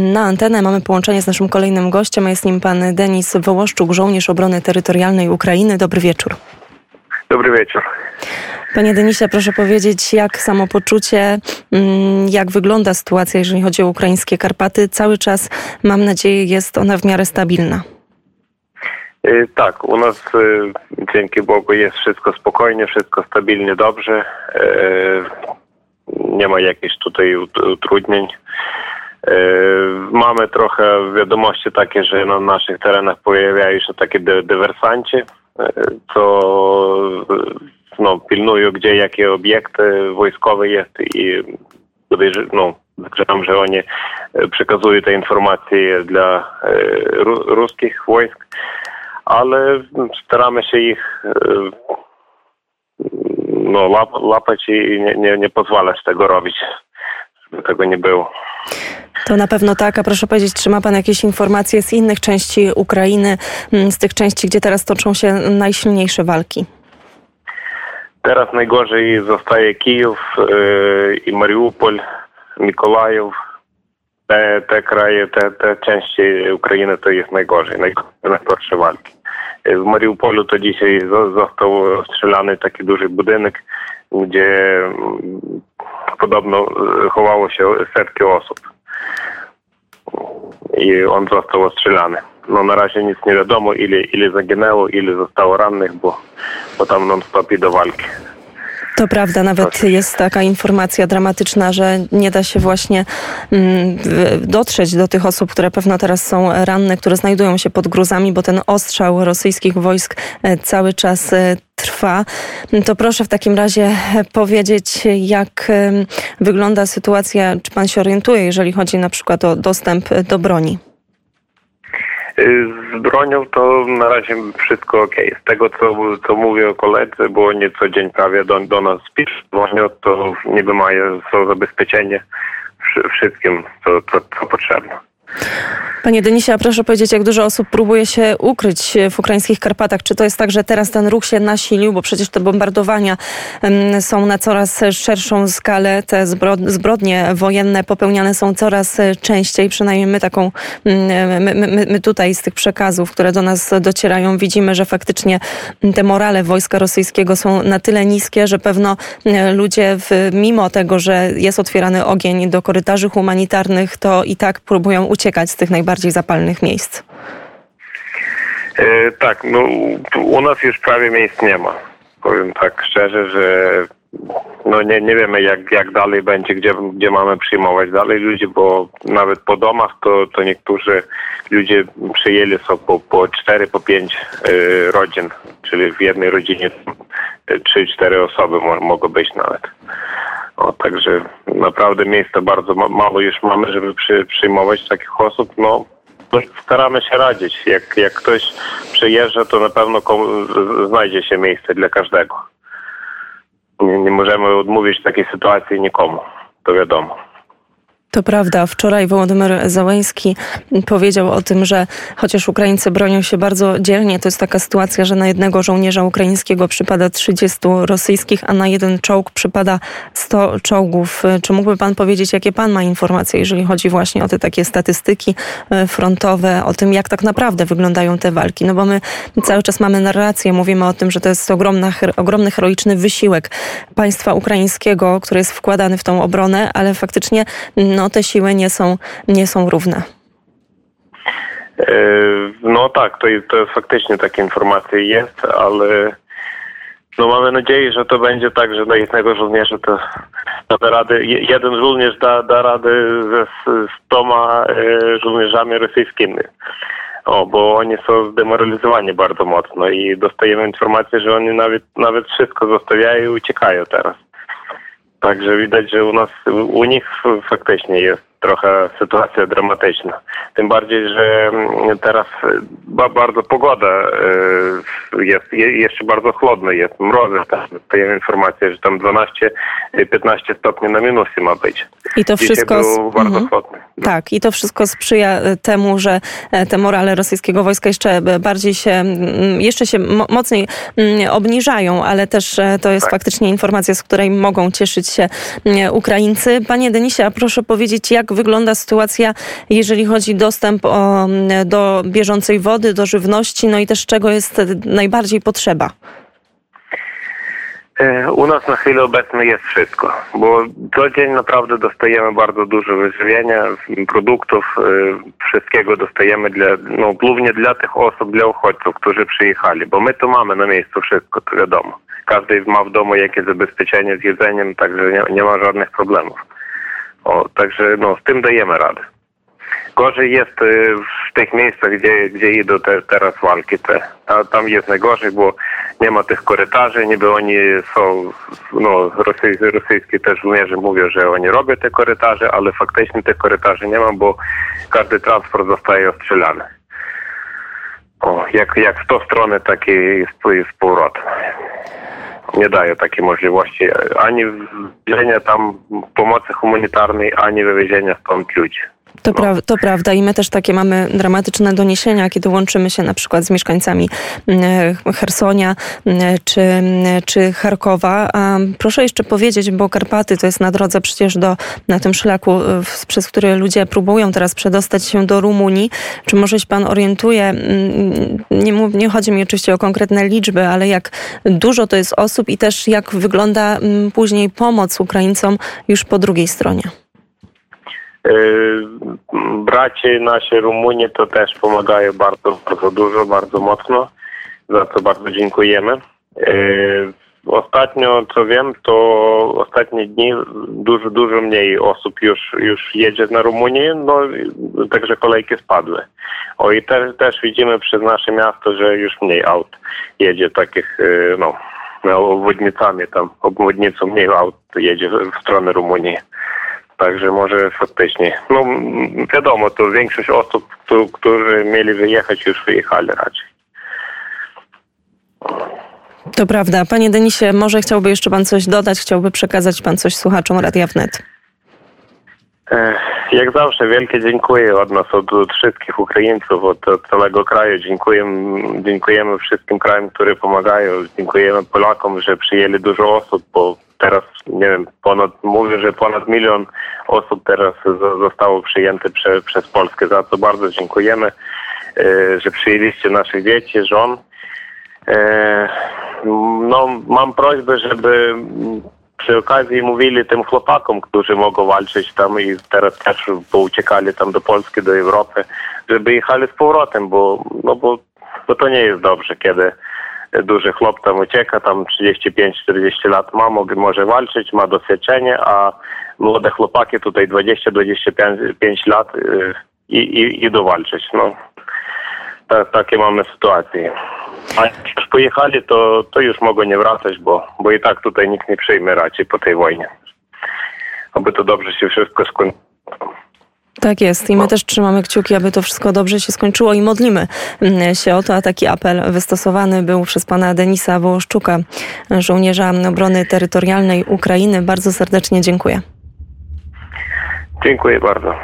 Na antenę mamy połączenie z naszym kolejnym gościem, a jest nim pan Denis Wołoszczuk, żołnierz obrony terytorialnej Ukrainy. Dobry wieczór. Dobry wieczór. Panie Denisie, proszę powiedzieć, jak samopoczucie, mm, jak wygląda sytuacja, jeżeli chodzi o ukraińskie Karpaty? Cały czas, mam nadzieję, jest ona w miarę stabilna. Y, tak, u nas y, dzięki Bogu jest wszystko spokojnie, wszystko stabilnie, dobrze. Y, nie ma jakichś tutaj utrudnień. Mamy trochę wiadomości takie, że na naszych terenach pojawiają się takie dywersanci, co no, pilnują, gdzie jakie obiekty wojskowe jest i no, podejrzewam, że oni przekazują te informacje dla ruskich wojsk ale staramy się ich e, no, łapać i nie, nie, nie pozwalać tego robić, żeby tego nie było. To na pewno tak, a proszę powiedzieć, czy ma Pan jakieś informacje z innych części Ukrainy, z tych części, gdzie teraz toczą się najsilniejsze walki? Teraz najgorzej zostaje Kijów yy, i Mariupol, Mikołajów. Te, te kraje, te, te części Ukrainy to jest najgorzej, najgorsze walki. W Mariupolu to dzisiaj został strzelany taki duży budynek, gdzie mm, podobno chowało się setki osób. I on został ostrzelany. No na razie nic nie wiadomo, ile, ile zaginęło, ile zostało rannych, bo, bo tam non-stop do walki. To prawda, nawet jest taka informacja dramatyczna, że nie da się właśnie mm, dotrzeć do tych osób, które pewno teraz są ranne, które znajdują się pod gruzami, bo ten ostrzał rosyjskich wojsk e, cały czas e, trwa. To proszę w takim razie powiedzieć, jak wygląda sytuacja, czy pan się orientuje, jeżeli chodzi na przykład o dostęp do broni? Z bronią to na razie wszystko ok. Z tego, co, co mówię koledzy, bo oni co dzień prawie do, do nas piszą, to niby mają zabezpieczenie wszystkim, co, co, co potrzebne. Panie Denisie, proszę powiedzieć, jak dużo osób próbuje się ukryć w ukraińskich Karpatach? Czy to jest tak, że teraz ten ruch się nasilił, bo przecież te bombardowania są na coraz szerszą skalę, te zbrodnie wojenne popełniane są coraz częściej, przynajmniej my taką, my, my, my tutaj z tych przekazów, które do nas docierają, widzimy, że faktycznie te morale wojska rosyjskiego są na tyle niskie, że pewno ludzie, w, mimo tego, że jest otwierany ogień do korytarzy humanitarnych, to i tak próbują uciekać z tych najbardziej zapalnych miejsc? E, tak, no u nas już prawie miejsc nie ma. Powiem tak szczerze, że no nie, nie wiemy jak, jak dalej będzie, gdzie, gdzie mamy przyjmować dalej ludzi, bo nawet po domach to, to niektórzy ludzie przyjęli są po, po 4, po 5 y, rodzin, czyli w jednej rodzinie 3-4 e, osoby mogą być nawet. O, także naprawdę miejsca bardzo mało już mamy, żeby przy, przyjmować takich osób. No, no, staramy się radzić. Jak, jak ktoś przyjeżdża, to na pewno znajdzie się miejsce dla każdego. Nie, nie możemy odmówić takiej sytuacji nikomu, to wiadomo. To prawda. Wczoraj Wołodymyr Załęski powiedział o tym, że chociaż Ukraińcy bronią się bardzo dzielnie, to jest taka sytuacja, że na jednego żołnierza ukraińskiego przypada 30 rosyjskich, a na jeden czołg przypada 100 czołgów. Czy mógłby pan powiedzieć, jakie pan ma informacje, jeżeli chodzi właśnie o te takie statystyki e, frontowe, o tym, jak tak naprawdę wyglądają te walki? No bo my cały czas mamy narrację, mówimy o tym, że to jest ogromna, ogromny, heroiczny wysiłek państwa ukraińskiego, który jest wkładany w tą obronę, ale faktycznie no, no, te siły nie są, nie są równe. E, no tak, to, jest, to faktycznie takie informacje jest, ale no mamy nadzieję, że to będzie tak, że dla jednego żołnierza to da rady, jeden żołnierz da, da radę ze stoma e, żołnierzami rosyjskimi. O, bo oni są zdemoralizowani bardzo mocno i dostajemy informację, że oni nawet, nawet wszystko zostawiają i uciekają teraz. Także widać, że u nas, u nich faktycznie jest trochę sytuacja dramatyczna. Tym bardziej, że mm, teraz bardzo pogoda e, jest, jeszcze bardzo chłodna, jest mrozy. Dostajemy informację, że tam 12-15 stopni na minusie ma być. I to wszystko... Dzisiaj było bardzo mhm. chłodne. Tak, i to wszystko sprzyja e, temu, że e, te morale rosyjskiego wojska jeszcze bardziej się, mm, jeszcze się mocniej mm, obniżają, ale też e, to jest tak. faktycznie informacja, z której mogą cieszyć się mm, Ukraińcy. Panie Denisie, a proszę powiedzieć, jak wygląda sytuacja, jeżeli chodzi o dostęp o, do bieżącej wody, do żywności, no i też czego jest najbardziej potrzeba? E, u nas na chwilę obecną jest wszystko, bo co dzień naprawdę dostajemy bardzo dużo wyżywienia, produktów, e, wszystkiego dostajemy dla, no, głównie dla tych osób, dla uchodźców, którzy przyjechali, bo my tu mamy na miejscu wszystko, to wiadomo. Każdy ma w domu jakieś zabezpieczenie z jedzeniem, także nie, nie ma żadnych problemów. O, także no, z tym dajemy radę. Gorzej jest y, w tych miejscach, gdzie, gdzie idą te, teraz walki. Te, tam jest najgorzej, bo nie ma tych korytarzy, niby oni są, no rosyjscy, rosyjskie też żołnierze mówią, że oni robią te korytarze, ale faktycznie tych korytarzy nie ma, bo każdy transport zostaje ostrzelany. O, jak, jak w tą stronę, tak i z, z powrotem. Nie daje takiej możliwości ani wywiezienia tam pomocy humanitarnej, ani wywiezienia stąd ludzi. To, pra to prawda i my też takie mamy dramatyczne doniesienia, kiedy łączymy się na przykład z mieszkańcami mm, Hersonia mm, czy, mm, czy Charkowa. A proszę jeszcze powiedzieć, bo Karpaty to jest na drodze przecież do, na tym szlaku, przez który ludzie próbują teraz przedostać się do Rumunii. Czy może się pan orientuje, nie, nie chodzi mi oczywiście o konkretne liczby, ale jak dużo to jest osób i też jak wygląda później pomoc Ukraińcom już po drugiej stronie? E, bracie nasi Rumunii to też pomagają bardzo, bardzo dużo, bardzo mocno, za co bardzo dziękujemy. E, ostatnio, co wiem, to ostatnie dni dużo, dużo mniej osób już, już jedzie na Rumunię, no także kolejki spadły. O i też, też widzimy przez nasze miasto, że już mniej aut jedzie takich, e, no, obwodnicami tam, obwodnicą mniej aut jedzie w stronę Rumunii. Także może faktycznie. No wiadomo, to większość osób, którzy mieli wyjechać, już wyjechali raczej. To prawda. Panie Denisie, może chciałby jeszcze pan coś dodać? Chciałby przekazać pan coś słuchaczom Radia Wnet? Jak zawsze wielkie dziękuję od nas, od, od wszystkich Ukraińców, od, od, całego kraju. Dziękujemy, dziękujemy wszystkim krajom, które pomagają. Dziękujemy Polakom, że przyjęli dużo osób, bo teraz, nie wiem, ponad, mówię, że ponad milion osób teraz zostało przyjęte prze, przez Polskę, za co bardzo dziękujemy, e, że przyjęliście naszych dzieci, żon. E, no, mam prośbę, żeby przy okazji mówili tym chłopakom, którzy mogą walczyć tam i teraz też pouciekali tam do Polski, do Europy, żeby jechali z powrotem, bo, no bo, bo to nie jest dobrze, kiedy duży chłop tam ucieka, tam 35-40 lat ma, może walczyć, ma doświadczenie, a młode chłopaki tutaj 20-25 lat y, i, i, idą walczyć. No, ta, takie mamy sytuacje. A jak pojechali, to, to już mogą nie wracać, bo, bo i tak tutaj nikt nie przyjmie raczej po tej wojnie. Aby to dobrze się wszystko skończyło. Tak jest i my też trzymamy kciuki, aby to wszystko dobrze się skończyło i modlimy mm, się o to, a taki apel wystosowany był przez pana Denisa Wołoszczuka, żołnierza obrony terytorialnej Ukrainy. Bardzo serdecznie dziękuję. Dziękuję bardzo.